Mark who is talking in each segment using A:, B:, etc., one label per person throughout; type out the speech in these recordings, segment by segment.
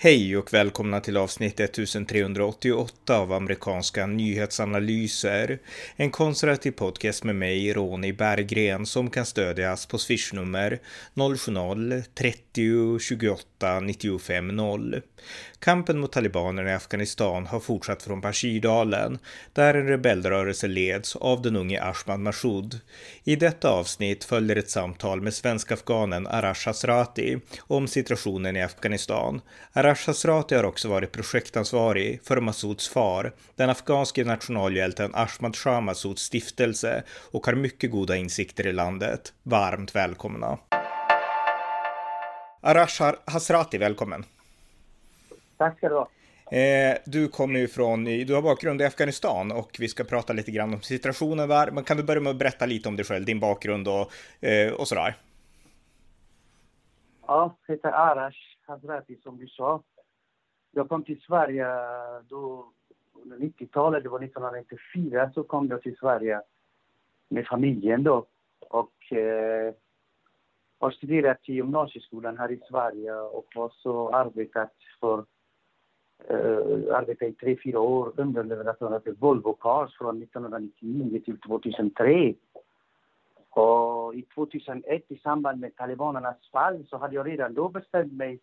A: Hej och välkomna till avsnitt 1388 av amerikanska nyhetsanalyser. En konservativ podcast med mig, Ronny Berggren, som kan stödjas på swishnummer 070-30 28 95 0. Kampen mot talibanerna i Afghanistan har fortsatt från Bashirdalen, där en rebellrörelse leds av den unge Ashmad Mashoud. I detta avsnitt följer ett samtal med svensk-afghanen Arash Hasrati om situationen i Afghanistan. Arash Hasrati har också varit projektansvarig för Masouds far, den afghanske nationalhjälten Ahmad Shah Masouds stiftelse och har mycket goda insikter i landet. Varmt välkomna! Arash Hasrati, välkommen!
B: Tack ska du ha.
A: Eh, du kommer ju från, du har bakgrund i Afghanistan och vi ska prata lite grann om situationen där. Men kan du börja med att berätta lite om dig själv, din bakgrund och, eh, och sådär?
B: Ja, jag heter Arash Hazrati som du sa. Jag kom till Sverige då under 90-talet, det var 1994, så kom jag till Sverige med familjen då. Och eh, har studerat i gymnasieskolan här i Sverige och har så arbetat för eh, uh, arbetade i tre, fyra år underleverantör till Volvo Cars från 1999 till 2003. Och i 2001 i samband med talibanernas fall så hade jag redan då bestämt mig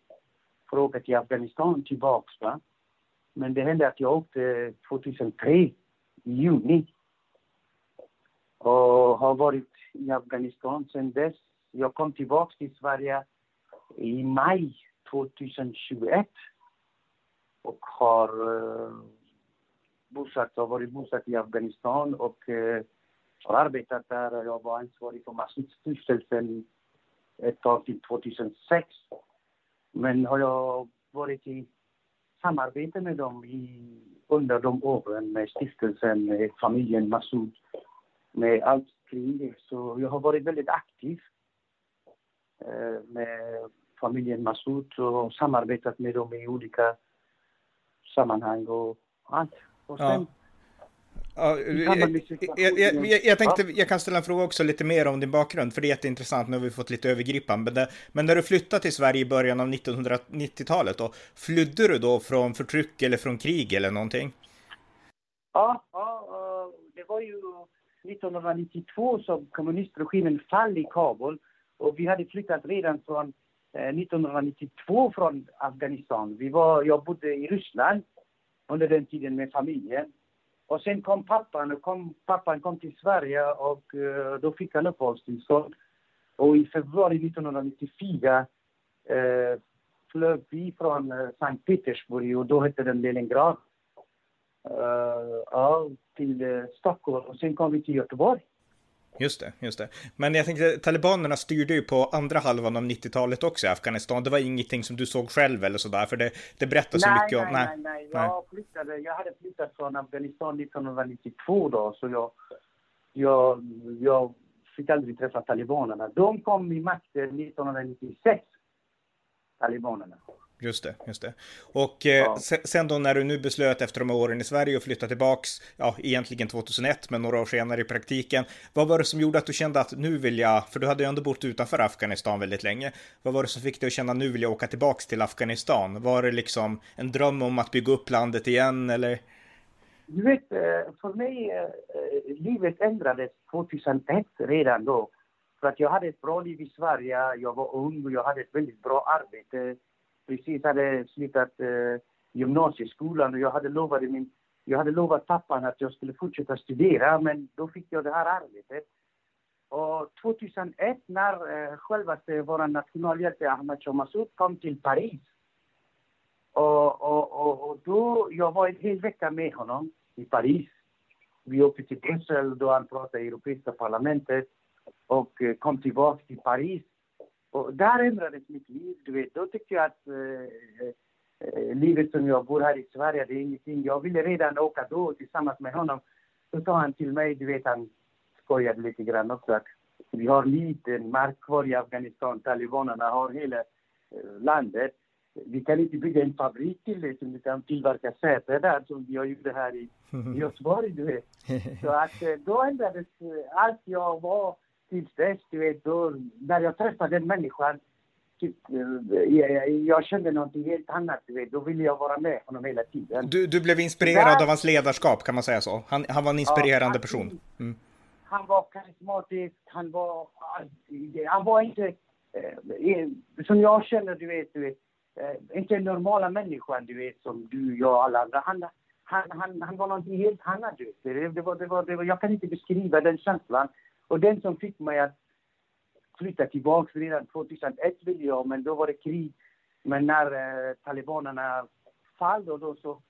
B: för att åka till Afghanistan tillbaks. Va? Men det hände att jag åkte 2003 i juni. Och har varit i Afghanistan sedan dess. Jag kom tillbaka till Sverige i maj 2021 och har eh, bosatt, har varit bosatt i Afghanistan och eh, har arbetat där. Jag var ansvarig för Masjidstiftelsen ett tag till 2006. Men har jag varit i samarbete med dem i, under de åren med stiftelsen, med familjen Massoud, med allt kring det. Så jag har varit väldigt aktiv med familjen Massoud och samarbetat med dem i olika sammanhang och allt. Och sen, ja.
A: Ja, jag, jag, jag, jag, tänkte, jag kan ställa en fråga också lite mer om din bakgrund, för det är jätteintressant. Nu har vi fått lite övergripande. Men, när du flyttade till Sverige i början av 1990-talet, då, flydde du då från förtryck eller från krig eller någonting?
B: Ja, ja det var ju 1992 som kommunistregimen fall i Kabul. Och vi hade flyttat redan från eh, 1992 från Afghanistan. Vi var, jag bodde i Ryssland under den tiden med familjen. Och sen kom pappan, och kom, pappan kom till Sverige och eh, då fick han uppehållstillstånd. Och i februari 1994 eh, flög vi från eh, Sankt Petersburg och då hette den Leningrad. Uh, ja, till Stockholm och sen kom vi till Göteborg.
A: Just det, just det. Men jag tänkte, talibanerna styrde ju på andra halvan av 90-talet också i Afghanistan. Det var ingenting som du såg själv eller sådär, för det, det berättar så
B: nej,
A: mycket
B: om... Nej, nej, nej. Jag, flyttade, jag hade flyttat från Afghanistan 1992 då, så jag, jag, jag fick aldrig träffa talibanerna. De kom i makten 1996, talibanerna.
A: Just det, just det. Och eh, ja. sen då när du nu beslöt efter de här åren i Sverige att flytta tillbaks, ja egentligen 2001 men några år senare i praktiken. Vad var det som gjorde att du kände att nu vill jag, för du hade ju ändå bott utanför Afghanistan väldigt länge. Vad var det som fick dig att känna nu vill jag åka tillbaks till Afghanistan? Var det liksom en dröm om att bygga upp landet igen eller?
B: Du vet, eh, för mig, eh, livet ändrades 2001 redan då. För att jag hade ett bra liv i Sverige, jag var ung och jag hade ett väldigt bra arbete precis hade slutat eh, gymnasieskolan och jag hade lovat min jag hade lovat pappan att jag skulle fortsätta studera, men då fick jag det här arbetet. Och 2001 när eh, självaste vår nationalhjälte Ahmad Massoud kom till Paris. Och, och, och, och, då, jag var en hel vecka med honom i Paris. Vi åkte till Bryssel då han pratade i Europeiska parlamentet och eh, kom tillbaka till Paris. Och där ändrades mitt liv. Du vet. Då tyckte jag att eh, eh, livet som jag bor här i Sverige, det är ingenting. Jag ville redan åka då tillsammans med honom. Så sa han till mig, du vet, han skojade lite grann också, att vi har liten mark kvar i Afghanistan. Talibanerna har hela eh, landet. Vi kan inte bygga en fabrik till det som vi kan tillverka säten där som har gjort här i Göteborg, du vet. Så att eh, då ändrades eh, allt jag var tills dess, du vet, då, när jag träffade den människan typ, jag, jag kände någonting helt annat, du vet. Då ville jag vara med honom hela tiden.
A: Du, du blev inspirerad Där... av hans ledarskap, kan man säga så? Han, han var en inspirerande ja, person. Mm.
B: Han var karismatisk, han var... Han var inte... Eh, som jag känner, du vet, du vet eh, inte normala människan, du vet, som du, jag och alla andra. Han, han, han, han var någonting helt annat, du vet. Det, det, var, det, var, det var, jag kan inte beskriva den känslan. Och den som fick mig att flytta tillbaka redan 2001 ville jag, men då var det krig. Men när eh, talibanerna fall då, då så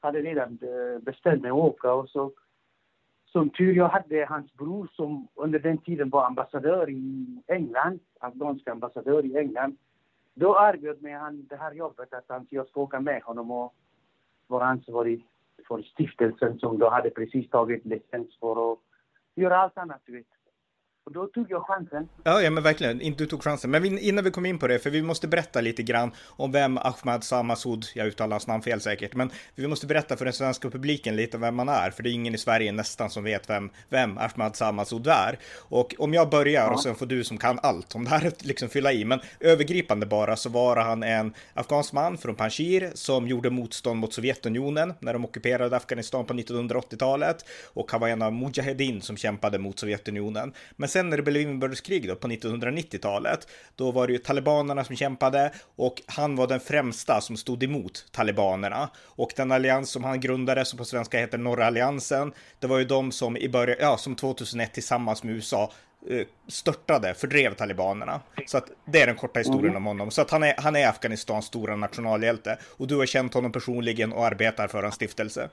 B: hade jag redan eh, bestämt mig att åka och så som tur jag hade hans bror som under den tiden var ambassadör i England, afghansk ambassadör i England. Då erbjöd mig han det här jobbet att han, jag ska åka med honom och vara ansvarig för stiftelsen som då hade precis tagit licens för att göra allt annat, du vet. Och då tog jag chansen.
A: Ja, ja men verkligen. Inte du tog chansen. Men innan vi kommer in på det, för vi måste berätta lite grann om vem Ahmad Samasoud, jag uttalar hans namn fel säkert, men vi måste berätta för den svenska publiken lite vem man är, för det är ingen i Sverige nästan som vet vem, vem Ahmad Samasoud är. Och om jag börjar ja. och sen får du som kan allt om det här liksom fylla i, men övergripande bara så var han en afghansk man från Panjshir som gjorde motstånd mot Sovjetunionen när de ockuperade Afghanistan på 1980-talet och han var en av Mujahedin som kämpade mot Sovjetunionen. Men sen när det blev inbördeskrig då på 1990-talet, då var det ju talibanerna som kämpade och han var den främsta som stod emot talibanerna. Och den allians som han grundade, som på svenska heter Norra alliansen, det var ju de som i början, ja, som 2001 tillsammans med USA eh, störtade, fördrev talibanerna. Så att det är den korta historien mm. om honom. Så att han är, han är Afghanistans stora nationalhjälte. Och du har känt honom personligen och arbetar för hans stiftelse.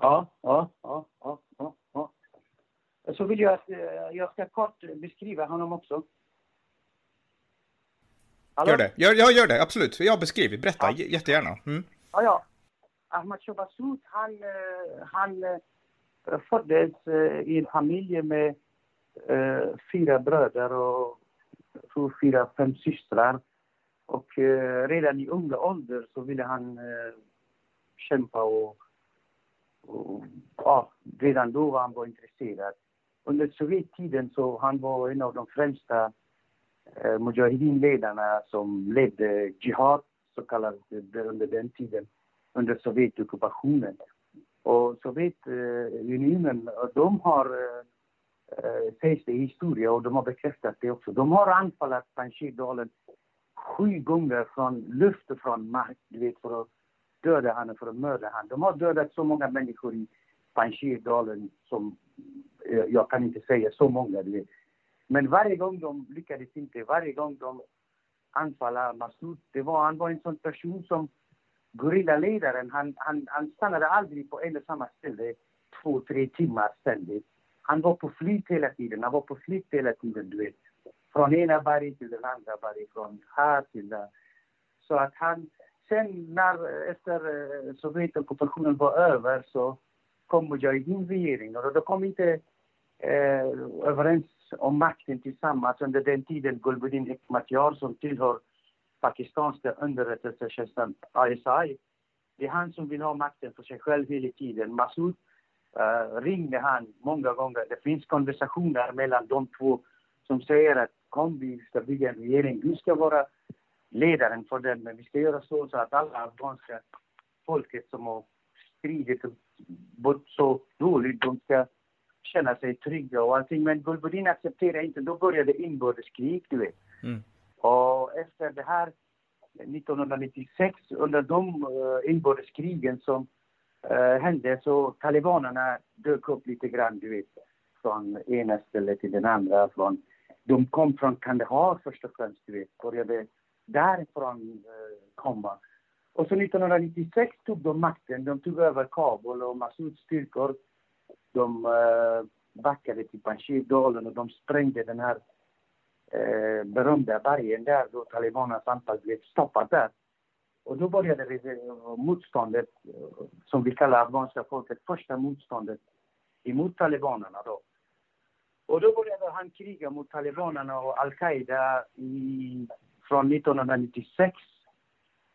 B: Ja, ja, ja, ja så vill jag att eh, jag ska kort beskriva honom också.
A: Hallå? Gör det. Ja, gör det. Absolut. Jag beskriver. Berätta ja. jättegärna. Mm.
B: Ja, ja. Ahmad Shobasut, han, eh, han eh, föddes i en familj med fyra bröder och fyra, fem systrar. Och redan i unga ålder så ville han kämpa och, och ja, redan då var han var intresserad under Sovjettiden så han var en av de främsta eh, mujahedinledarna som ledde Jihad, så kallat, eh, under den tiden, under Sovjetockupationen. Och Sovjetunionen, eh, de har, eh, eh sägs det i historia och de har bekräftat det också, de har anfallit Panjshirdalen sju gånger från luft och från mark, du vet, för att döda honom, för att mörda honom. De har dödat så många människor i Panjshirdalen som Eh, jag kan inte säga så många. Men varje gång de lyckades inte, varje gång de anfalla Massoud, det var, han var en sån person som Gorillaledaren han, han, han stannade aldrig på en och samma ställe två, tre timmar ständigt. Han var på flykt hela tiden, han var på flykt hela tiden, du vet. Från ena berget till den andra berget, från här till där. Så att han, sen när, efter eh, Sovjetockupationen var över så kom Mujahedin regering och då kom inte eh, överens om makten tillsammans under den tiden Gulbuddin Hekmatyar som tillhör pakistanska underrättelsetjänsten ISI. Det är han som vill ha makten för sig själv hela tiden. Massoud eh, ringde han många gånger. Det finns konversationer mellan de två som säger att kom vi ska bygga en regering. Du ska vara ledaren för den men vi ska göra så, så att alla afghanska folket som har stridit och bott så dåligt, de ska känna sig trygga och allting. Men Gulbuddin accepterade inte. Då började inbördeskrig, du vet. Mm. Och efter det här 1996, under de uh, inbördeskrigen som uh, hände så talibanerna dök upp lite grann, du vet. Från ena stället till den andra. Från, de kom från Kandahar först och främst, du vet. Började därifrån uh, komma. Och så 1996 tog de makten. De tog över Kabul och Masouds styrkor de eh, backade typ till Panjshirdalen och de sprängde den här eh, berömda bergen där då talibanernas anfall blev stoppat där. Och då började eh, motståndet, som vi kallar afghanska folket, första motståndet emot talibanerna då. Och då började han kriga mot talibanerna och al-Qaida från 1996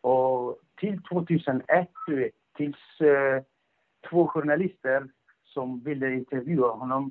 B: och till 2001, tills eh, två journalister som ville intervjua honom.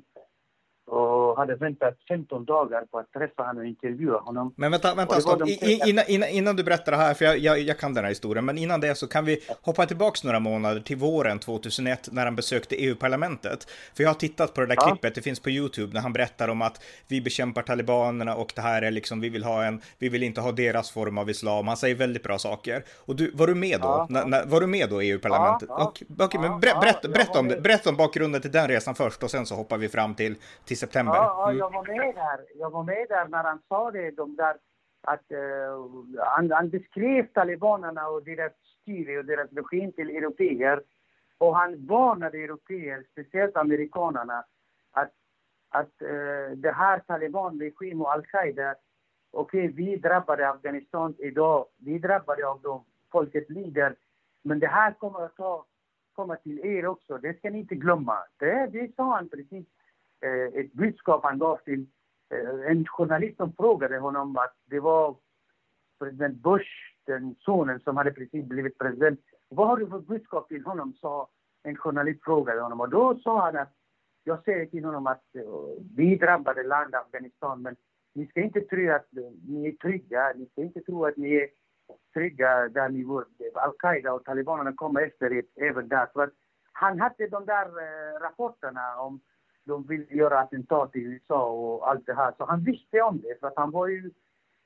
B: Och hade väntat 15 dagar på att träffa honom och intervjua honom.
A: Men vänta, vänta stopp. Innan, innan, innan, du berättar det här, för jag, jag, jag, kan den här historien, men innan det så kan vi hoppa tillbaks några månader till våren 2001 när han besökte EU-parlamentet. För jag har tittat på det där ja. klippet, det finns på YouTube, när han berättar om att vi bekämpar talibanerna och det här är liksom, vi vill ha en, vi vill inte ha deras form av islam. Han säger väldigt bra saker. Och du, var du med då? Ja, ja. När, var du med då i EU-parlamentet? Ja, ja, Okej, men berätta, berätta, berätta, om, berätta om bakgrunden till den resan först och sen så hoppar vi fram till, till september.
B: Ja, ja jag var med där. Jag var med där när han sa det, de där att uh, han, han beskrev talibanerna och deras styre och deras regim till europeer. Och han varnade europeer, speciellt amerikanerna, att, att uh, det här talibanregimen och al-Qaida, okej, okay, vi drabbade Afghanistan idag, vi drabbade av dem, folket lider, men det här kommer att ta, komma till er också, det ska ni inte glömma. Det, det sa han precis Eh, ett budskap han gav till eh, en journalist som frågade honom att det var president Bush, den sonen som hade precis blivit president. Vad har du för budskap till honom? sa en journalist frågade honom. Och då sa han att jag säger till honom att uh, vi drabbade land Afghanistan men ni ska inte tro att eh, ni är trygga. Ni ska inte tro att ni är trygga där ni bor. Al-Qaida och talibanerna kommer efter er även där. För att han hade de där rapporterna om de vill göra attentat i USA och allt det här. Så han visste om det, för att han var ju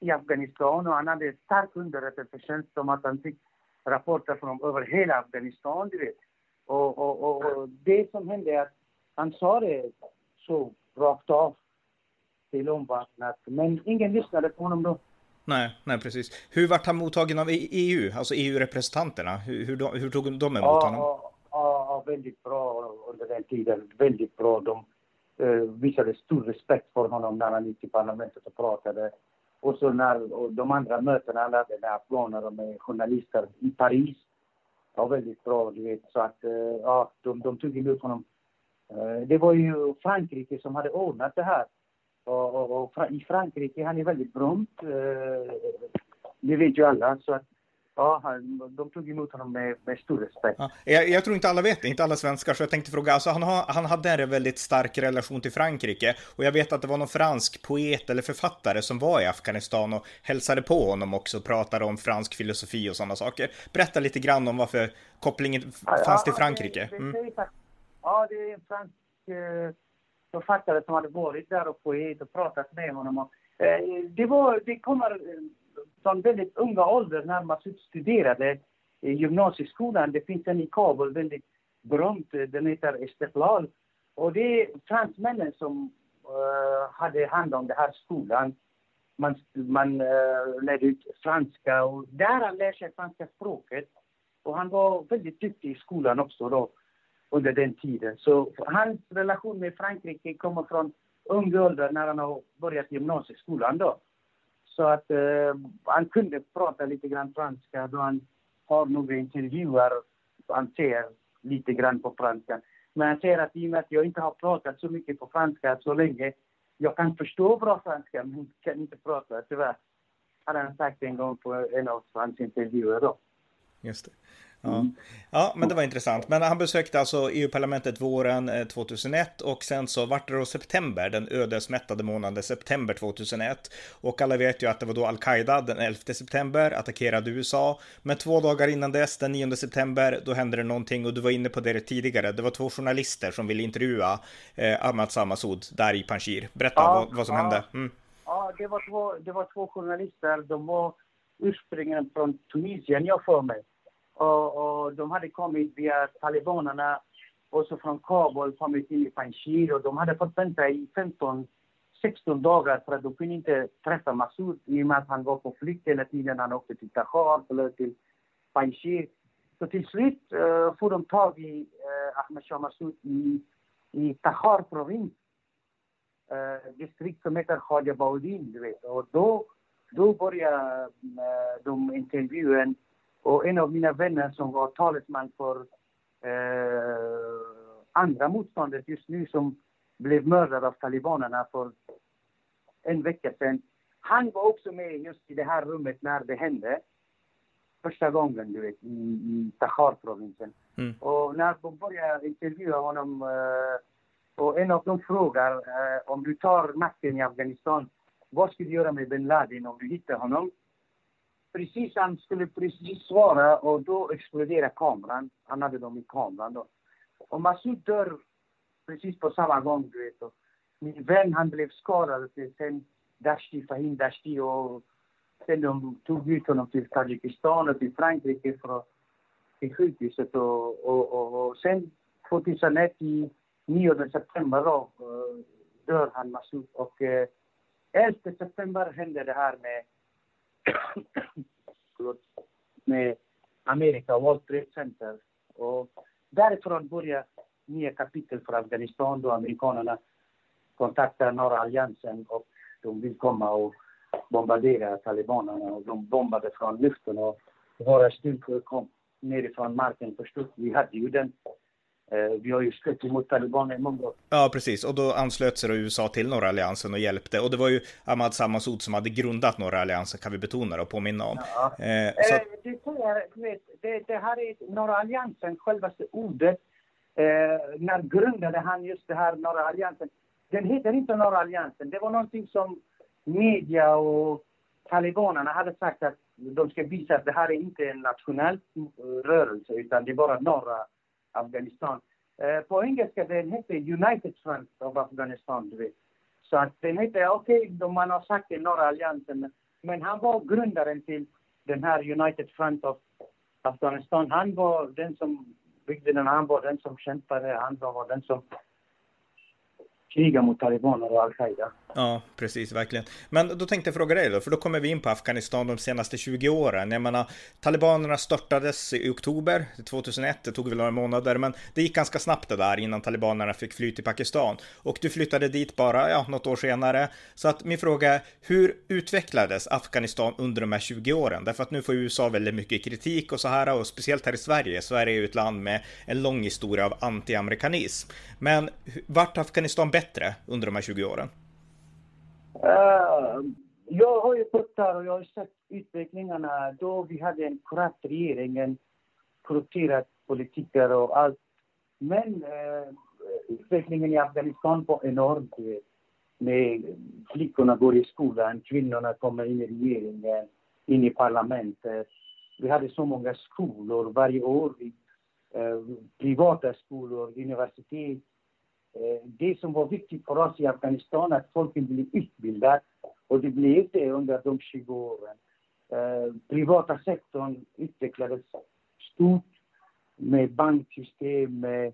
B: i Afghanistan och han hade stark underrättelsetjänst om att han fick rapporter från över hela Afghanistan, du vet. Och, och, och, och det som hände är att han sa det så rakt av till omvärlden, men ingen lyssnade på honom då.
A: Nej, nej precis. Hur vart han mottagen av EU, alltså EU-representanterna? Hur, hur, hur, tog de emot ja, honom?
B: Ja, väldigt bra under den tiden. Väldigt bra. De, eh, visade stor respekt för honom när han gick i parlamentet och pratade. Och så när och de andra mötena han hade med afghaner och med journalister i Paris var väldigt bra, du vet. Så att, eh, ja, de, de tog emot honom. Eh, det var ju Frankrike som hade ordnat det här. Och, och, och i Frankrike, han är väldigt berömd. Eh, det vet ju alla. Så att, Ja, de tog emot honom med, med stor respekt. Ja,
A: jag, jag, tror inte alla vet det, inte alla svenskar, så jag tänkte fråga, alltså han, har, han hade en väldigt stark relation till Frankrike och jag vet att det var någon fransk poet eller författare som var i Afghanistan och hälsade på honom också och pratade om fransk filosofi och sådana saker. Berätta lite grann om varför kopplingen fanns ja, till Frankrike.
B: Mm. Det, det, ja, det är en fransk eh, författare som hade varit där och poet och pratat med honom. Och, eh, det, var, det kommer från väldigt unga ålder man studerade i gymnasieskolan. Det finns en i Kabul, väldigt berömd, eh, den heter Istiklal. Och det är fransmännen som uh, hade hand om den här skolan. Man, man uh, lärde ut franska och där han lärde sig franska språket. Och han var väldigt duktig i skolan också då, under den tiden. Så hans relation med Frankrike kommer från ung ålder när han har börjat gymnasieskolan då. Så att eh, han kunde prata lite grann franska då han har några intervjuer. Han ser lite grann på franska. Men han säger att i och med att jag inte har pratat så mycket på franska så länge, jag kan förstå bra franska men kan inte prata tyvärr. Hade han sagt en gång på en av hans intervjuer då.
A: Just det. Ja. Mm. ja, men det var intressant. Men han besökte alltså EU-parlamentet våren 2001 eh, och sen så vart det då september, den ödesmättade månaden september 2001. Och alla vet ju att det var då Al-Qaida den 11 september attackerade USA. Men två dagar innan dess, den 9 september, då hände det någonting och du var inne på det tidigare. Det var två journalister som ville intervjua eh, Ahmad Samasoud där i Panjshir. Berätta ja, vad, vad, som
B: ja.
A: hände.
B: Mm. Ja, det var, två, det var två journalister. De var ursprungligen från Tunisien, jag för mig. Och, och de hade kommit via talibanerna och så från Kabul kommit in i Panjshir och de hade fått vänta i 15 16 dagar för att de kunde inte träffa Massoud i och med att han var på flykt hela tiden. Han åkte till Tahar, eller till Panjshir. Så till slut uh, får de tag i uh, Ahmed Shah Massoud i, i Tahar provins. Uh, distrikt som heter Khaja Baudin, du vet. Och då, då börjar uh, de intervjun och en av mina vänner som var talesman för eh, andra motståndet just nu som blev mördad av talibanerna för en vecka sedan. Han var också med just i det här rummet när det hände. Första gången, du vet, i, i Tahar-provinsen. Mm. Och när de började intervjua honom, eh, Och en av dem frågar eh, om du tar makten i Afghanistan, vad ska du göra med bin Laden om du hittar honom? Precis, han skulle precis svara och då exploderade kameran. Han hade dem i kameran då. Och Massoud dör precis på samma gång, du vet. Och min vän, han blev skadad. Sen Dashti, Fahim Dashti och sen de tog ut honom till Tadzjikistan och till Frankrike för, till sjukhuset och, och, och, och sen 2001 i 9 september då, eh, dör han Massoud och eh, uh, 11 september hände det här med med Amerika, World Trade Center. Och därifrån börjar nya kapitel för Afghanistan då amerikanerna kontaktar norra alliansen och de vill komma och bombardera talibanerna och de bombade från luften och våra styrkor kom nerifrån marken förstås. Vi hade ju den vi har ju stött emot talibaner i många år.
A: Ja, precis. Och då anslöt sig då USA till norra alliansen och hjälpte. Och det var ju Ahmad Sammasud som hade grundat norra alliansen, kan vi betona och påminna om.
B: Ja. Eh, så... eh, det, det, det, här är norra alliansen, självaste ordet. Eh, när grundade han just det här norra alliansen? Den heter inte norra alliansen. Det var någonting som media och talibanerna hade sagt att de ska visa att det här är inte en nationell rörelse utan det är bara norra Afghanistan. Eh, på engelska den heter United Front of Afghanistan, du vet. Så att den heter, okej, okay, man har sagt det, norra alliansen, men han var grundaren till den här United Front of Afghanistan. Han var den som byggde den, han var den som kämpade, han var den som krigade mot talibaner och al-Qaida.
A: Ja, precis, verkligen. Men då tänkte jag fråga dig då, för då kommer vi in på Afghanistan de senaste 20 åren. Jag menar, talibanerna störtades i oktober 2001, det tog väl några månader, men det gick ganska snabbt det där innan talibanerna fick fly till Pakistan. Och du flyttade dit bara, ja, något år senare. Så att min fråga är, hur utvecklades Afghanistan under de här 20 åren? Därför att nu får USA väldigt mycket kritik och så här, och speciellt här i Sverige. Sverige är ju ett land med en lång historia av anti-amerikanism. Men vart Afghanistan bättre under de här 20 åren?
B: Uh, jag har ju bott där och jag har sett utvecklingarna då vi hade en korrupt regering, en korrupterad politiker och allt. Men uh, utvecklingen i Afghanistan var enorm. Med flickorna går i skolan, kvinnorna kommer in i regeringen, in i parlamentet. Vi hade så många skolor varje år. Uh, privata skolor, universitet Eh, det som var viktigt för oss i Afghanistan att folket blev utbildade och det blev det under de 20 åren. Eh, privata sektorn utvecklades stort med banksystem, med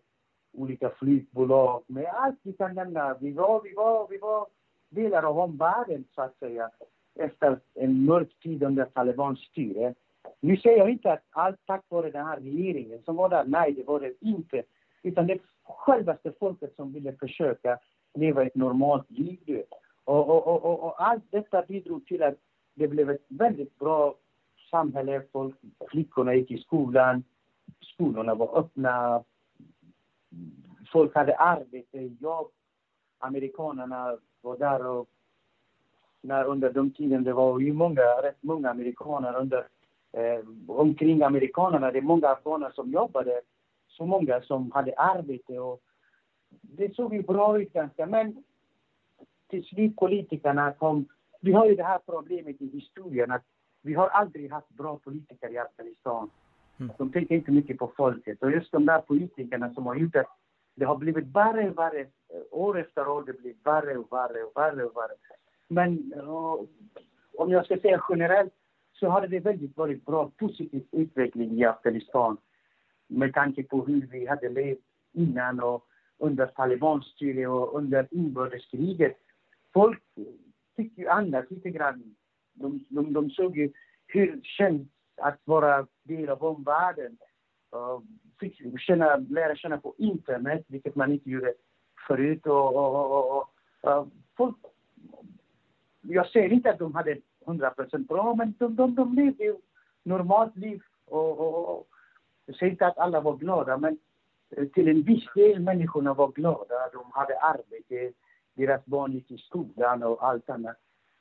B: olika flygbolag, med allt vi kan nämna. Vi var, vi var, vi var delar av omvärlden så att säga efter en mörk tid under Talibans styre. Nu säger jag inte att allt tack vare den här regeringen som var där, nej det var det inte. Utan det självaste folket som ville försöka leva ett normalt liv. Och, och, och, och, allt detta bidrog till att det blev ett väldigt bra samhälle. Folk, flickorna gick i skolan, skolorna var öppna, folk hade arbete, jobb. Amerikanerna var där och när under de tiden det var ju många, rätt många amerikaner under, eh, omkring amerikanerna, det är många afghaner som jobbade så många som hade arbete och det såg ju bra ut ganska. Men till slut politikerna kom. Vi har ju det här problemet i historien att vi har aldrig haft bra politiker i Afghanistan. Mm. De tänker inte mycket på folket. Och just de där politikerna som har gjort att det har blivit värre och värre. År efter år det blir värre och värre och värre och värre. Men uh, om jag ska säga generellt så har det väldigt varit bra, positiv utveckling i Afghanistan med tanke på hur vi hade levt innan och under talibanstyre och under inbördeskriget. Folk fick ju andas lite grann. De, de, de såg ju hur det känns att vara del av omvärlden. Uh, fick känna, lära känna på internet, vilket man inte gjorde förut. Och, och, och, och folk, jag säger inte att de hade 100 procent bra, men de, de, de levde ju normalt liv. Och, och, jag säger inte att alla var glada, men eh, till en viss del människorna var glada. De hade arbete, deras barn gick i skolan och allt annat.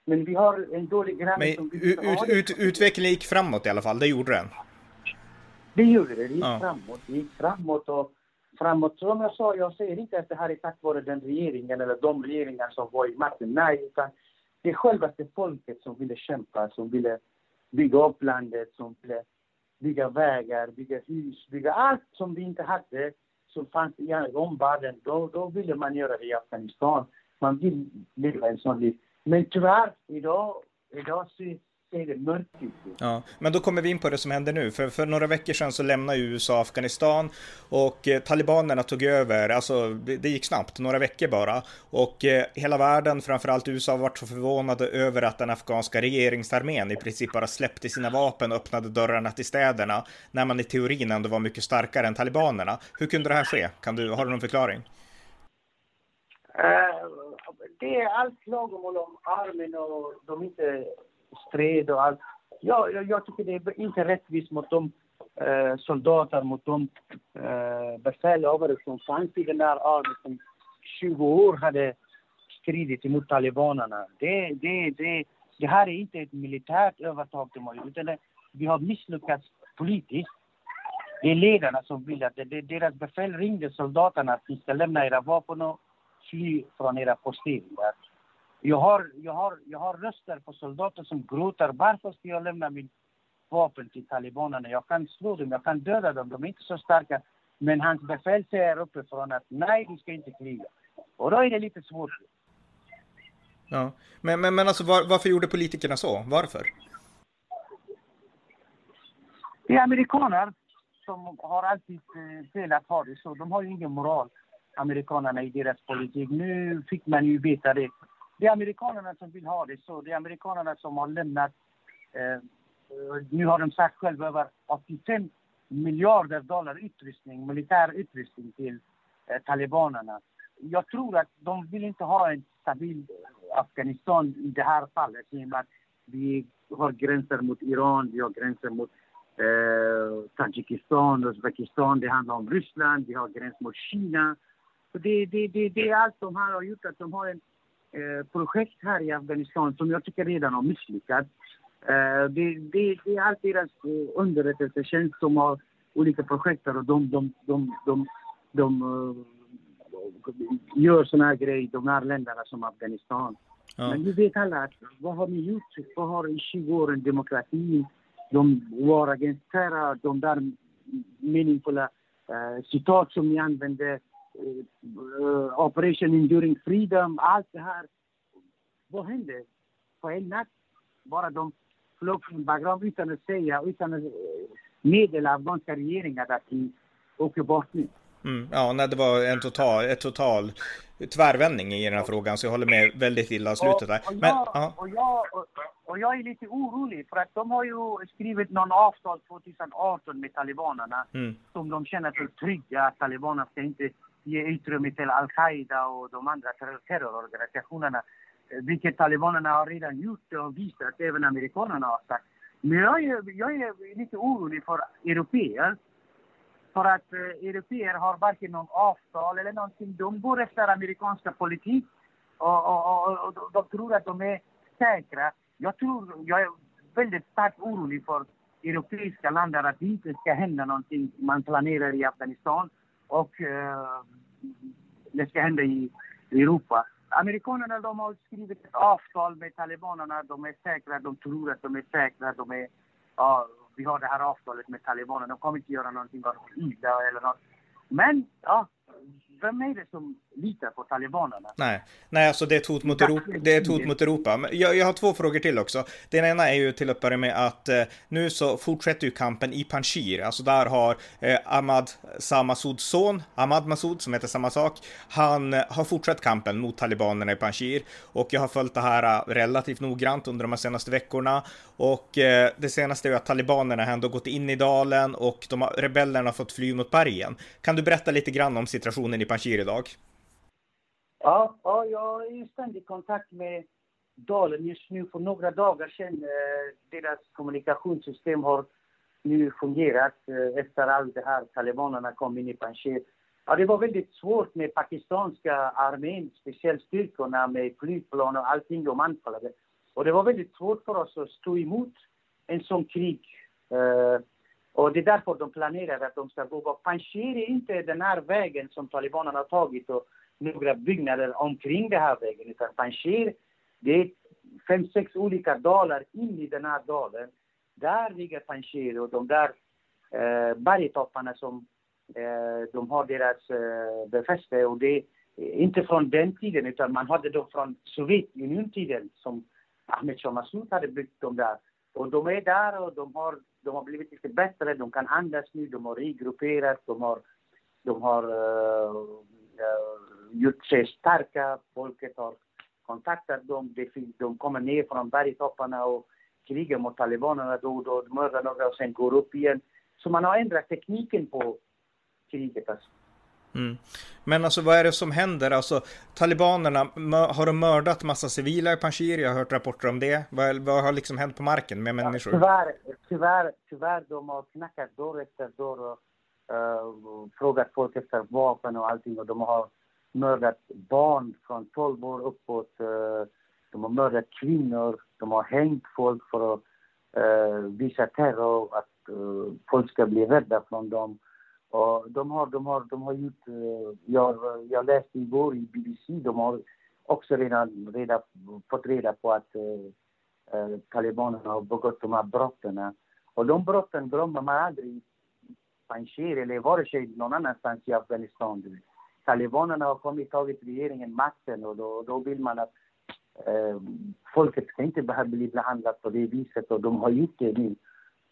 B: Men vi har en dålig granne
A: Men som ut, ut, utvecklingen gick framåt i alla fall, det gjorde den?
B: Det gjorde det, det gick ja. framåt. Det gick framåt och framåt. Som jag sa, jag säger inte att det här är tack vare den regeringen eller de regeringar som var i makten. Nej, utan det är självaste folket som ville kämpa, som ville bygga upp landet, som ville bygga vägar, bygga hus, bygga allt som vi inte hade, som fanns i omvärlden. Då, då ville man göra det i Afghanistan. Man vill leva en sån liv. Men tyvärr, idag, idag ser ser det mörkt ut.
A: Ja, men då kommer vi in på det som händer nu. För, för några veckor sedan så lämnade USA Afghanistan och eh, talibanerna tog över. Alltså, det, det, gick snabbt, några veckor bara. Och eh, hela världen, framförallt USA, har varit så förvånade över att den afghanska regeringsarmén i princip bara släppte sina vapen och öppnade dörrarna till städerna när man i teorin ändå var mycket starkare än talibanerna. Hur kunde det här ske? Kan du, har du någon förklaring?
B: Uh, det är allt klagomål om armen och de inte strid och allt. Ja, jag, jag tycker det är inte rättvist mot de eh, soldater, mot de eh, befälhavare som fanns i den där armén som 20 år hade stridit emot talibanerna. Det, det, det, det här är inte ett militärt övertag utan det, vi har misslyckats politiskt. Det är ledarna som vill att det, det, deras befäl ringde soldaterna att ni ska lämna era vapen och fly från era posteringar. Jag har, jag, har, jag har röster på soldater som gråter. Varför ska jag lämna min vapen till talibanerna? Jag kan slå dem, jag kan döda dem. De är inte så starka. Men hans befäl säger uppifrån att nej, du ska inte kriga. Och då är det lite svårt.
A: Ja, men, men, men alltså var, varför gjorde politikerna så? Varför?
B: Det är amerikaner som har alltid velat eh, ha det så. De har ju ingen moral, amerikanerna, i deras politik. Nu fick man ju veta det det är amerikanerna som vill ha det så. Det är amerikanerna som har lämnat... Eh, nu har de sagt själva över 85 miljarder dollar utrustning, militär utrustning till eh, talibanerna. Jag tror att de vill inte ha en stabil Afghanistan i det här fallet. i och med att vi har gränser mot Iran, vi har gränser mot eh, Tadzjikistan, Uzbekistan, det handlar om Ryssland, vi har gräns mot Kina. Så det, det, det, det är allt de här har gjort att de har en projekt här i Afghanistan som jag tycker redan har misslyckats. Eh, det, det, det, är allt deras eh, underrättelsetjänst som har olika projekt och de, de, de, de, de gör såna här grejer, de här länderna som Afghanistan. Ja. Men vi vet alla att vad har ni gjort? Vad har i 20 år demokrati? De var against terror, de där meningsfulla uh, citat som ni använde Operation Enduring Freedom, allt det här. Vad hände? På en natt bara de flög från Bagram utan att säga, utan att meddela afghanska regeringen att vi åker bort nu.
A: Mm, ja, nej, det var en total, ett total tvärvändning i den här frågan, så jag håller med väldigt illa slutet där.
B: Och, och, jag, och, jag, och, och, jag är lite orolig för att de har ju skrivit någon avtal 2018 med talibanerna mm. som de känner sig trygga att talibanerna ska inte ge utrymme till al-Qaida och de andra terrororganisationerna. Vilket talibanerna har redan gjort och visat, även amerikanerna har sagt. Men jag är, jag är lite orolig för europeer. För att eh, europeer har varken någon avtal eller någonting. De går efter amerikanska politik och, och, och, och de tror att de är säkra. Jag tror, jag är väldigt starkt orolig för europeiska länder att det inte ska hända någonting man planerar i Afghanistan och eh, det ska hända i Europa. Amerikanerna de har skrivit ett avtal med talibanerna. De är säkra, de tror att de är säkra. De är, ja, vi har det här avtalet med talibanerna. De kommer inte göra någonting illa eller något. Men ja, vem är det som litar på talibanerna?
A: Nej, Nej alltså det är ett hot mot Europa. Det är ett hot mot Europa. Men jag, jag har två frågor till också. Den ena är ju till att börja med att eh, nu så fortsätter ju kampen i Panjshir. Alltså där har eh, Ahmad Samasuds son, Ahmad Massoud, som heter samma sak, han eh, har fortsatt kampen mot talibanerna i Panjshir. Och jag har följt det här eh, relativt noggrant under de senaste veckorna. Och eh, det senaste är ju att talibanerna har ändå gått in i dalen och de har, rebellerna har fått fly mot bergen. Kan du berätta lite grann om situationen i Panshir idag?
B: Ja, ja, jag är i ständig kontakt med Dalen just nu. För några dagar sedan eh, deras kommunikationssystem har nu fungerat eh, efter allt det här talibanerna kom in i Panjshir. Ja, det var väldigt svårt med pakistanska armén, speciellt styrkorna med flygplan och allting de anfallade. Och det var väldigt svårt för oss att stå emot en sån krig. Eh, och det är därför de planerar att de ska gå bort. Panjshir är inte den här vägen som talibanerna har tagit och några byggnader omkring den här vägen. Utan Panjshir, det är fem, sex olika dalar in i den här dalen. Där ligger Panjshir och de där eh, bergtopparna som eh, de har deras eh, befäste. Och det är inte från den tiden utan man hade dem från Sovjetunionen-tiden som Ahmed Shah Massoud hade byggt dem där. Och de är där och de har, de har blivit lite bättre, de kan andas nu, de har regrupperat, de har, de har uh, uh, gjort sig starka, folket har kontaktat dem, de, de kommer ner från bergtopparna och krigar mot talibanerna då och då, mördar några och sen går upp igen. Så man har ändrat tekniken på kriget alltså.
A: Mm. Men alltså vad är det som händer? Alltså talibanerna, har de mördat massa civila i Panjshir? Jag har hört rapporter om det. Vad, vad har liksom hänt på marken med människor?
B: Ja, tyvärr, tyvärr, tyvärr, de har knackat dörr efter dörr och uh, frågat folk efter vapen och allting och de har mördat barn från 12 år uppåt. Uh, de har mördat kvinnor, de har hängt folk för att uh, visa terror, att folk ska bli rädda från dem. Och de har, de har, de har gjort, eh, jag, jag läste igår i BBC, de har också redan reda, fått reda på att eh, eh, talibanerna har begått de här brotten. Och de brotten glömmer man aldrig i Panjshir eller vare sig någon annanstans i Afghanistan. Talibanerna har kommit tagit regeringen makten och då, då vill man att eh, folket ska inte behöva bli behandlat på det viset och de har gjort det nu.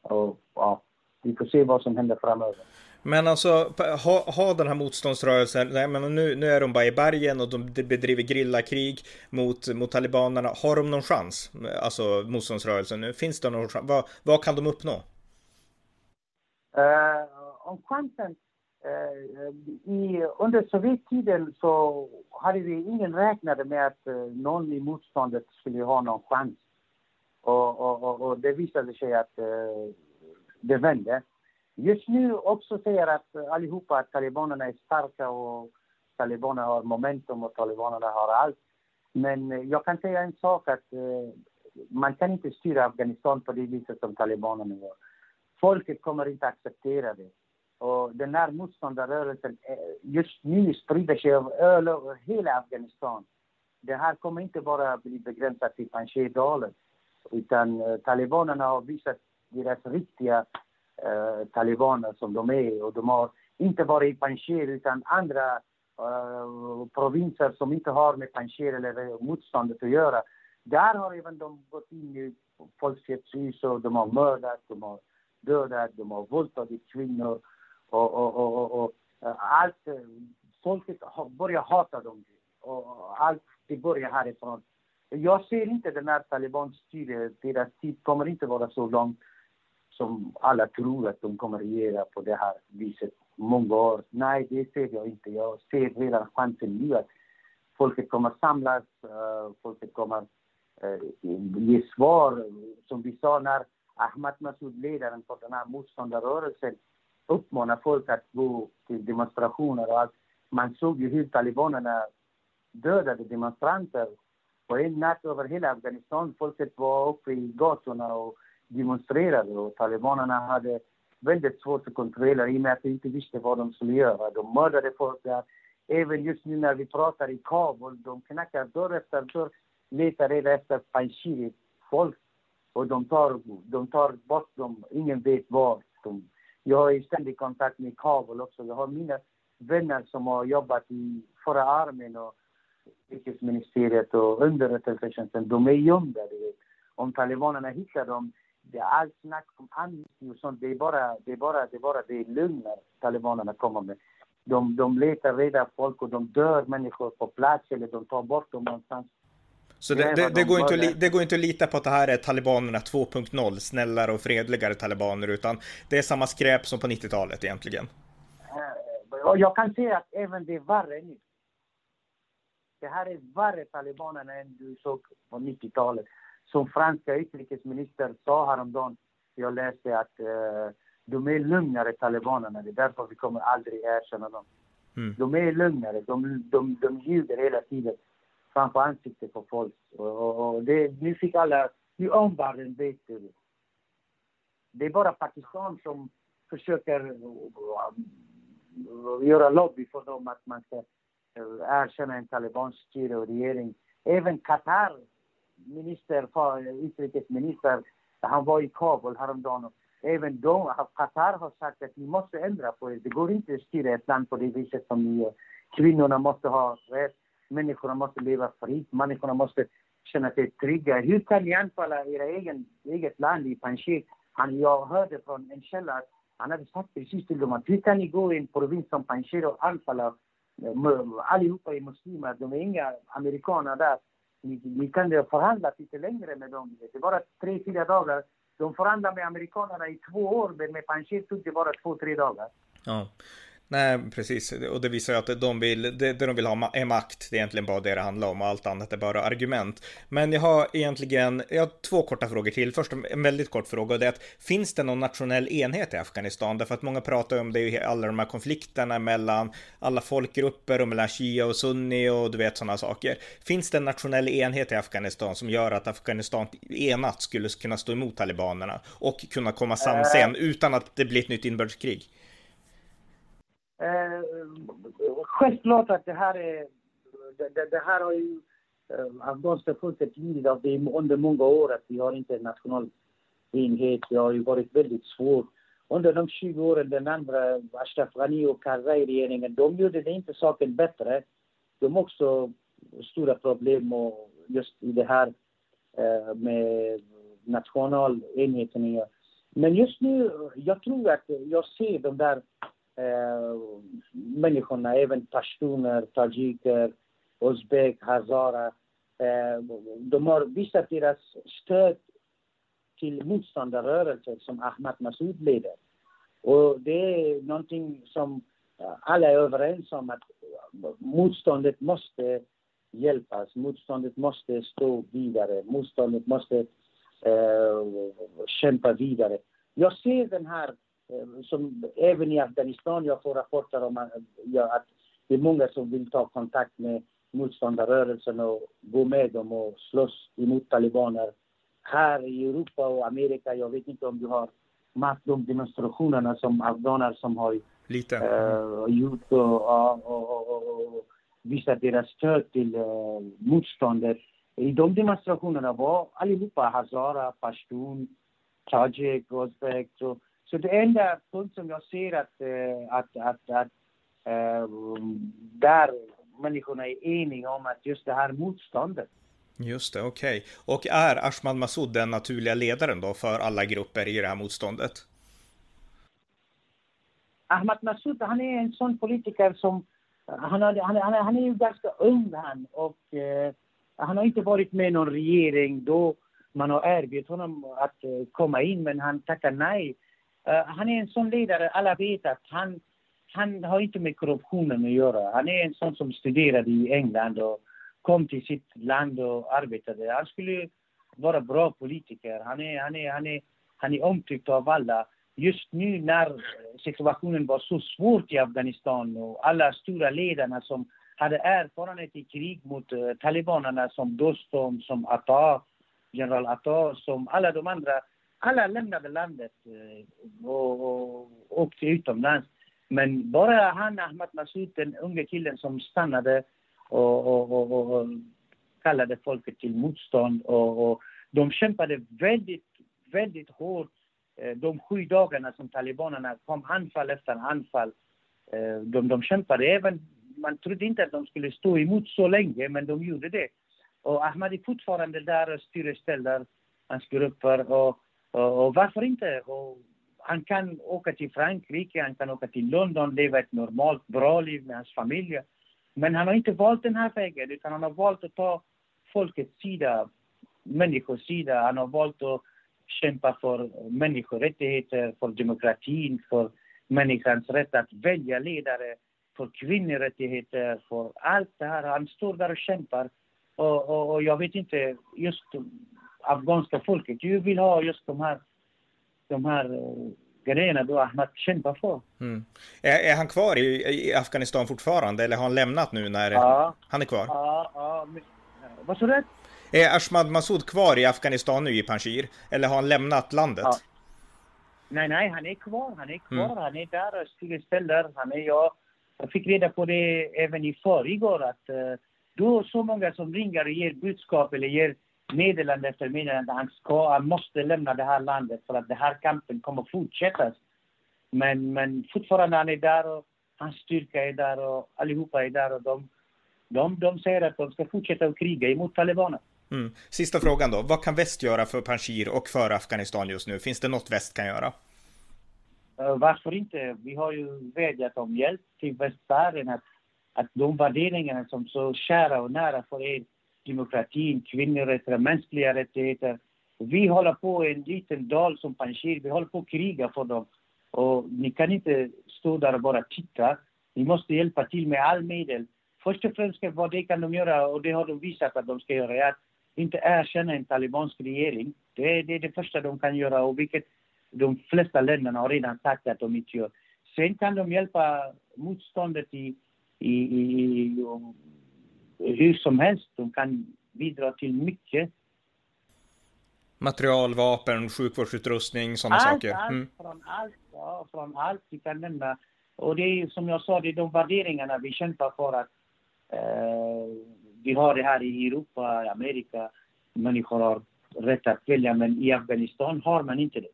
B: Och, ja, vi får se vad som händer framöver.
A: Men alltså, ha, ha den här motståndsrörelsen, nej men nu, nu är de bara i bergen och de bedriver grillakrig mot, mot talibanerna. Har de någon chans? Alltså motståndsrörelsen nu, finns det någon chans? Vad, vad kan de uppnå?
B: Uh, om chansen, uh, i, under Sovjettiden så hade vi ingen räknade med att uh, någon i motståndet skulle ha någon chans. Och, och, och, och det visade sig att uh, det vände. Just nu också säger att allihopa att talibanerna är starka och talibanerna har momentum och talibanerna har allt. Men eh, jag kan säga en sak att eh, man kan inte styra Afghanistan på det viset som talibanerna gör. Folket kommer inte acceptera det. Och den här motståndarrörelsen eh, just nu sprider sig över hela Afghanistan. Det här kommer inte bara bli begränsat till Panjshirdalen utan talibanerna har visat deras riktiga eh, talibaner som de är. Och de har inte bara i Panjshir utan andra eh, provinser som inte har med Panjshir eller motståndet att göra. Där har även de gått in i Folkets hus och de har mördat, de har dödat, de har våldtagit kvinnor och, och, och, och, och eh, allt. Eh, folket börjar hata dem och allt det börjar härifrån. Jag ser inte den här talibanstyret, deras tid kommer inte vara så långt som alla tror att de kommer regera på det här viset många år. Nej, det ser jag inte. Jag ser redan chansen nu att folket kommer samlas, uh, folket kommer uh, ge svar. Som vi sa när Ahmad Massoud, ledaren för den här motståndarrörelsen, uppmanar folk att gå till demonstrationer och allt. Man såg ju hur talibanerna dödade demonstranter på en natt över hela Afghanistan. Folket var uppe i gatorna och demonstrerade och talibanerna hade väldigt svårt att kontrollera i och med att de inte visste vad de skulle göra. De mördade folk där. Även just nu när vi pratar i Kabul, de knackar dörr efter dörr, letar reda efter Panjshiri folk och de tar, de tar bort dem. Ingen vet var. De, jag har ständig kontakt med Kabul också. Jag har mina vänner som har jobbat i förra armén och utrikesministeriet och underrättelsetjänsten. De är gömda. Om talibanerna hittar dem det är allt snack om amnesti och sånt. Det är bara det, är bara, det, är bara det lögner talibanerna kommer med. De, de letar reda folk och de dör människor på plats eller de tar bort dem någonstans.
A: Så det, det, det, går inte att, det går inte att lita på att det här är talibanerna 2.0, snällare och fredligare talibaner, utan det är samma skräp som på 90-talet egentligen.
B: Eh, och jag kan säga att även det är värre nu. Det här är värre talibanerna än du såg på 90-talet som franska utrikesminister sa häromdagen, jag läste att uh, de är lugnare, talibanerna. Det är därför vi kommer aldrig erkänna dem. Mm. De är lugnare, de, de, de ljuger hela tiden framför ansiktet på folk. Och, och, och det, nu fick alla, nu omvärlden vet det. Det är bara Pakistan som försöker göra lobby för dem att man ska erkänna en talibansk styre och regering. Även Qatar, minister, utrikesminister, han var i Kabul häromdagen. Även de, Qatar har sagt att ni måste ändra på er. Det går inte att styra ett land på det viset som ni gör. Kvinnorna måste ha rätt, människorna måste leva fritt, människorna måste känna sig trygga. Hur kan ni anfalla era egen, eget land i Panjshir? jag hörde från en källa att han hade sagt precis till dem att hur kan ni gå i en provins som Panjshir och anfalla eh, allihopa är muslimer, de är inga amerikaner där. Ni, ni kan förhandla lite längre med dem. Det är bara tre, fyra dagar. De förhandlar med amerikanerna i två år, men med Panjshir tog det bara två, tre dagar.
A: Ja. Nej, precis. Och det visar ju att de vill, det, det de vill ha är makt. Det är egentligen bara det det handlar om och allt annat är bara argument. Men jag har egentligen, jag har två korta frågor till. Först en väldigt kort fråga och det är att finns det någon nationell enhet i Afghanistan? Därför att många pratar om det i alla de här konflikterna mellan alla folkgrupper och mellan shia och sunni och du vet sådana saker. Finns det en nationell enhet i Afghanistan som gör att Afghanistan enat skulle kunna stå emot talibanerna och kunna komma sams igen utan att det blir ett nytt inbördeskrig?
B: Eh, självklart att det här är... Det, det här har ju eh, afghanska folket lidit av det under många år. Att vi har inte en nationell enhet. Det har ju varit väldigt svårt. Under de 20 åren den andra Ashraf Ghani och Karzai-regeringen, de gjorde det inte saken bättre. De har också stora problem och just i det här eh, med nationalenheten. Men just nu, jag tror att jag ser de där eh, människorna, även pashtuner, tajiker, uzbek, hazara. Eh, de har visat deras stöd till motståndarrörelser som Ahmad Massoud leder. Och det är någonting som eh, alla är överens om att motståndet måste hjälpas, motståndet måste stå vidare, motståndet måste eh, kämpa vidare. Jag ser den här Eh, som även i Afghanistan, jag får rapporter om att, ja, att det är många som vill ta kontakt med motståndarrörelsen och gå med dem och slåss emot talibaner. Här i Europa och Amerika, jag vet inte om du har märkt de demonstrationerna som afghaner som har
A: Lite.
B: Uh, gjort och, och, och, och, visat deras stöd till uh, motståndet. I de demonstrationerna var allihopa hazara, pashtun, tajik, uzbek. Så det enda punkt som jag ser att, eh, att, att, att äh, där människorna är eniga om att just det här motståndet.
A: Just det, okej. Okay. Och är Ashmad Massoud den naturliga ledaren då för alla grupper i det här motståndet?
B: Ahmad Massoud, han är en sån politiker som... Han, har, han, han, han är ju ganska ung han och eh, han har inte varit med i någon regering då man har erbjudit honom att eh, komma in men han tackar nej. Eh, han är en sån ledare, alla vet att han, han har inte med korruptionen att göra. Han är en sån som studerade i England och kom till sitt land och arbetade. Han skulle vara bra politiker. Han är, han är, han är, han är omtyckt av alla. Just nu när situationen var så svår i Afghanistan och alla stora ledarna som hade erfarenhet i krig mot eh, talibanerna som Dostum, som Atta, general Atta, som alla de andra alla lämnade landet eh, och, och åkte utomlands. Men bara han, Ahmad Massoud, den unge killen som stannade och, och, och, och kallade folket till motstånd. Och, och, de kämpade väldigt, väldigt hårt eh, de sju dagarna som talibanerna kom anfall efter anfall. Eh, de, de kämpade även, man trodde inte att de skulle stå emot så länge, men de gjorde det. Och Ahmad är fortfarande där och styr och ställer hans grupper. Och Eh, och, varför inte? Och han kan åka till Frankrike, han kan åka till London, leva ett normalt, bra liv med hans familj. Men han har inte valt den här vägen, utan han har valt att ta folkets sida, människors sida. Han har valt att kämpa för människorättigheter, för demokratin, för människans rätt att välja ledare, för kvinnorättigheter, för allt det här. Han står där och kämpar. Och, och, och jag vet inte, just afghanska folket ju vill ha just de här, de här uh, grejerna då Ahmad kämpar för.
A: Mm. Är, är, han kvar i, i, Afghanistan fortfarande eller har han lämnat nu när
B: ja,
A: han är kvar?
B: Ja, ja. Men, vad sa du?
A: Är Ashmad Massoud kvar i Afghanistan nu i Panjshir? Eller har han lämnat landet?
B: Ja. Nej, nej, han är kvar. Han är kvar. Mm. Han är där och ställer. Han är, jag, jag fick reda på det även i förrgår att uh, då så många som ringer och ger budskap eller ger meddelande efter meddelande. Han, ska, han måste lämna det här landet för att den här kampen kommer att fortsätta. Men, men fortfarande han är där och hans styrka är där och allihopa är där och de, de, de säger att de ska fortsätta att kriga emot talibanerna.
A: Mm. Sista frågan då. Vad kan väst göra för Panjshir och för Afghanistan just nu? Finns det något väst kan göra?
B: Uh, varför inte? Vi har ju vädjat om hjälp till västvärlden att, att de värderingarna som så kära och nära för er, demokratin, kvinnorätter, mänskliga rättigheter. Vi håller på i en liten dal som Panjshir, vi håller på att kriga för dem. Och ni kan inte stå där och bara titta. Ni måste hjälpa till med all medel. Först och främst, vad det kan de göra, och det har de visat att de ska göra, är att inte erkänna en talibansk regering. Det är, det är det första de kan göra och vilket de flesta länderna har redan sagt att de inte gör. Sen kan de hjälpa motståndet i, i, i, i hur som helst. De kan bidra till mycket.
A: Material, vapen, sjukvårdsutrustning, sådana saker?
B: Mm. Allt, från allt, ja, från allt vi kan nämna. Och det är som jag sa, det är de värderingarna vi kämpar för att eh, vi har det här i Europa, i Amerika. Människor har rätt att välja, men i Afghanistan har man inte det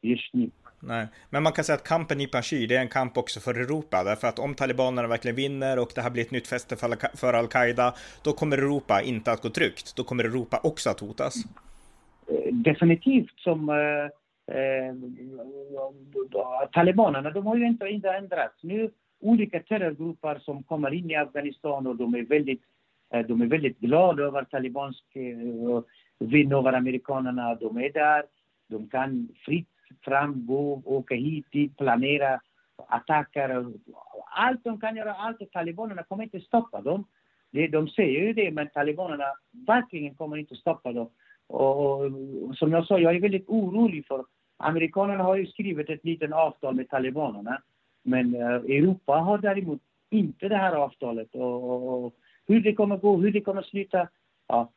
B: just nu.
A: Nej, men man kan säga att kampen i Panjshir, det är en kamp också för Europa, därför att om talibanerna verkligen vinner och det här blir ett nytt fäste för al-Qaida, då kommer Europa inte att gå tryggt. Då kommer Europa också att hotas.
B: Eh, definitivt som eh, eh, talibanerna, de har ju inte, inte ändrats. Nu olika terrorgrupper som kommer in i Afghanistan och de är väldigt, eh, de är väldigt glada över talibansk eh, vinn över amerikanerna. De är där, de kan fritt fram, gå, åka hit, dit, planera attacker. Allt de kan göra, allt. Talibanerna kommer inte stoppa dem. De säger ju det, men talibanerna verkligen kommer inte stoppa dem. Och, och, som jag sa, jag är väldigt orolig för amerikanerna har ju skrivit ett litet avtal med talibanerna. Men eh, Europa har däremot inte det här avtalet. Och, och, och, hur det kommer gå, hur det kommer sluta, ja,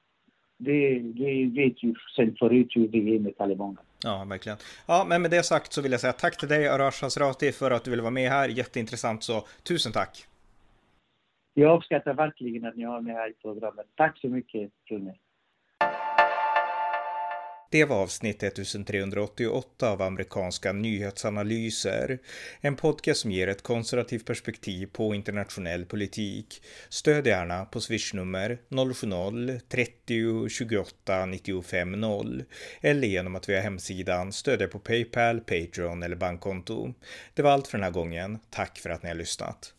B: det, det vet ju sen förut hur det är med talibanerna.
A: Ja, verkligen. Ja, men med det sagt så vill jag säga tack till dig Arash Hasrati för att du ville vara med här. Jätteintressant, så tusen tack.
B: Jag uppskattar verkligen att ni har mig här i programmet. Tack så mycket, Rune.
A: Det var avsnitt 1388 av amerikanska nyhetsanalyser. En podcast som ger ett konservativt perspektiv på internationell politik. Stöd gärna på swishnummer 070-30 28 95 0 eller genom att via hemsidan stödja på Paypal, Patreon eller bankkonto. Det var allt för den här gången. Tack för att ni har lyssnat.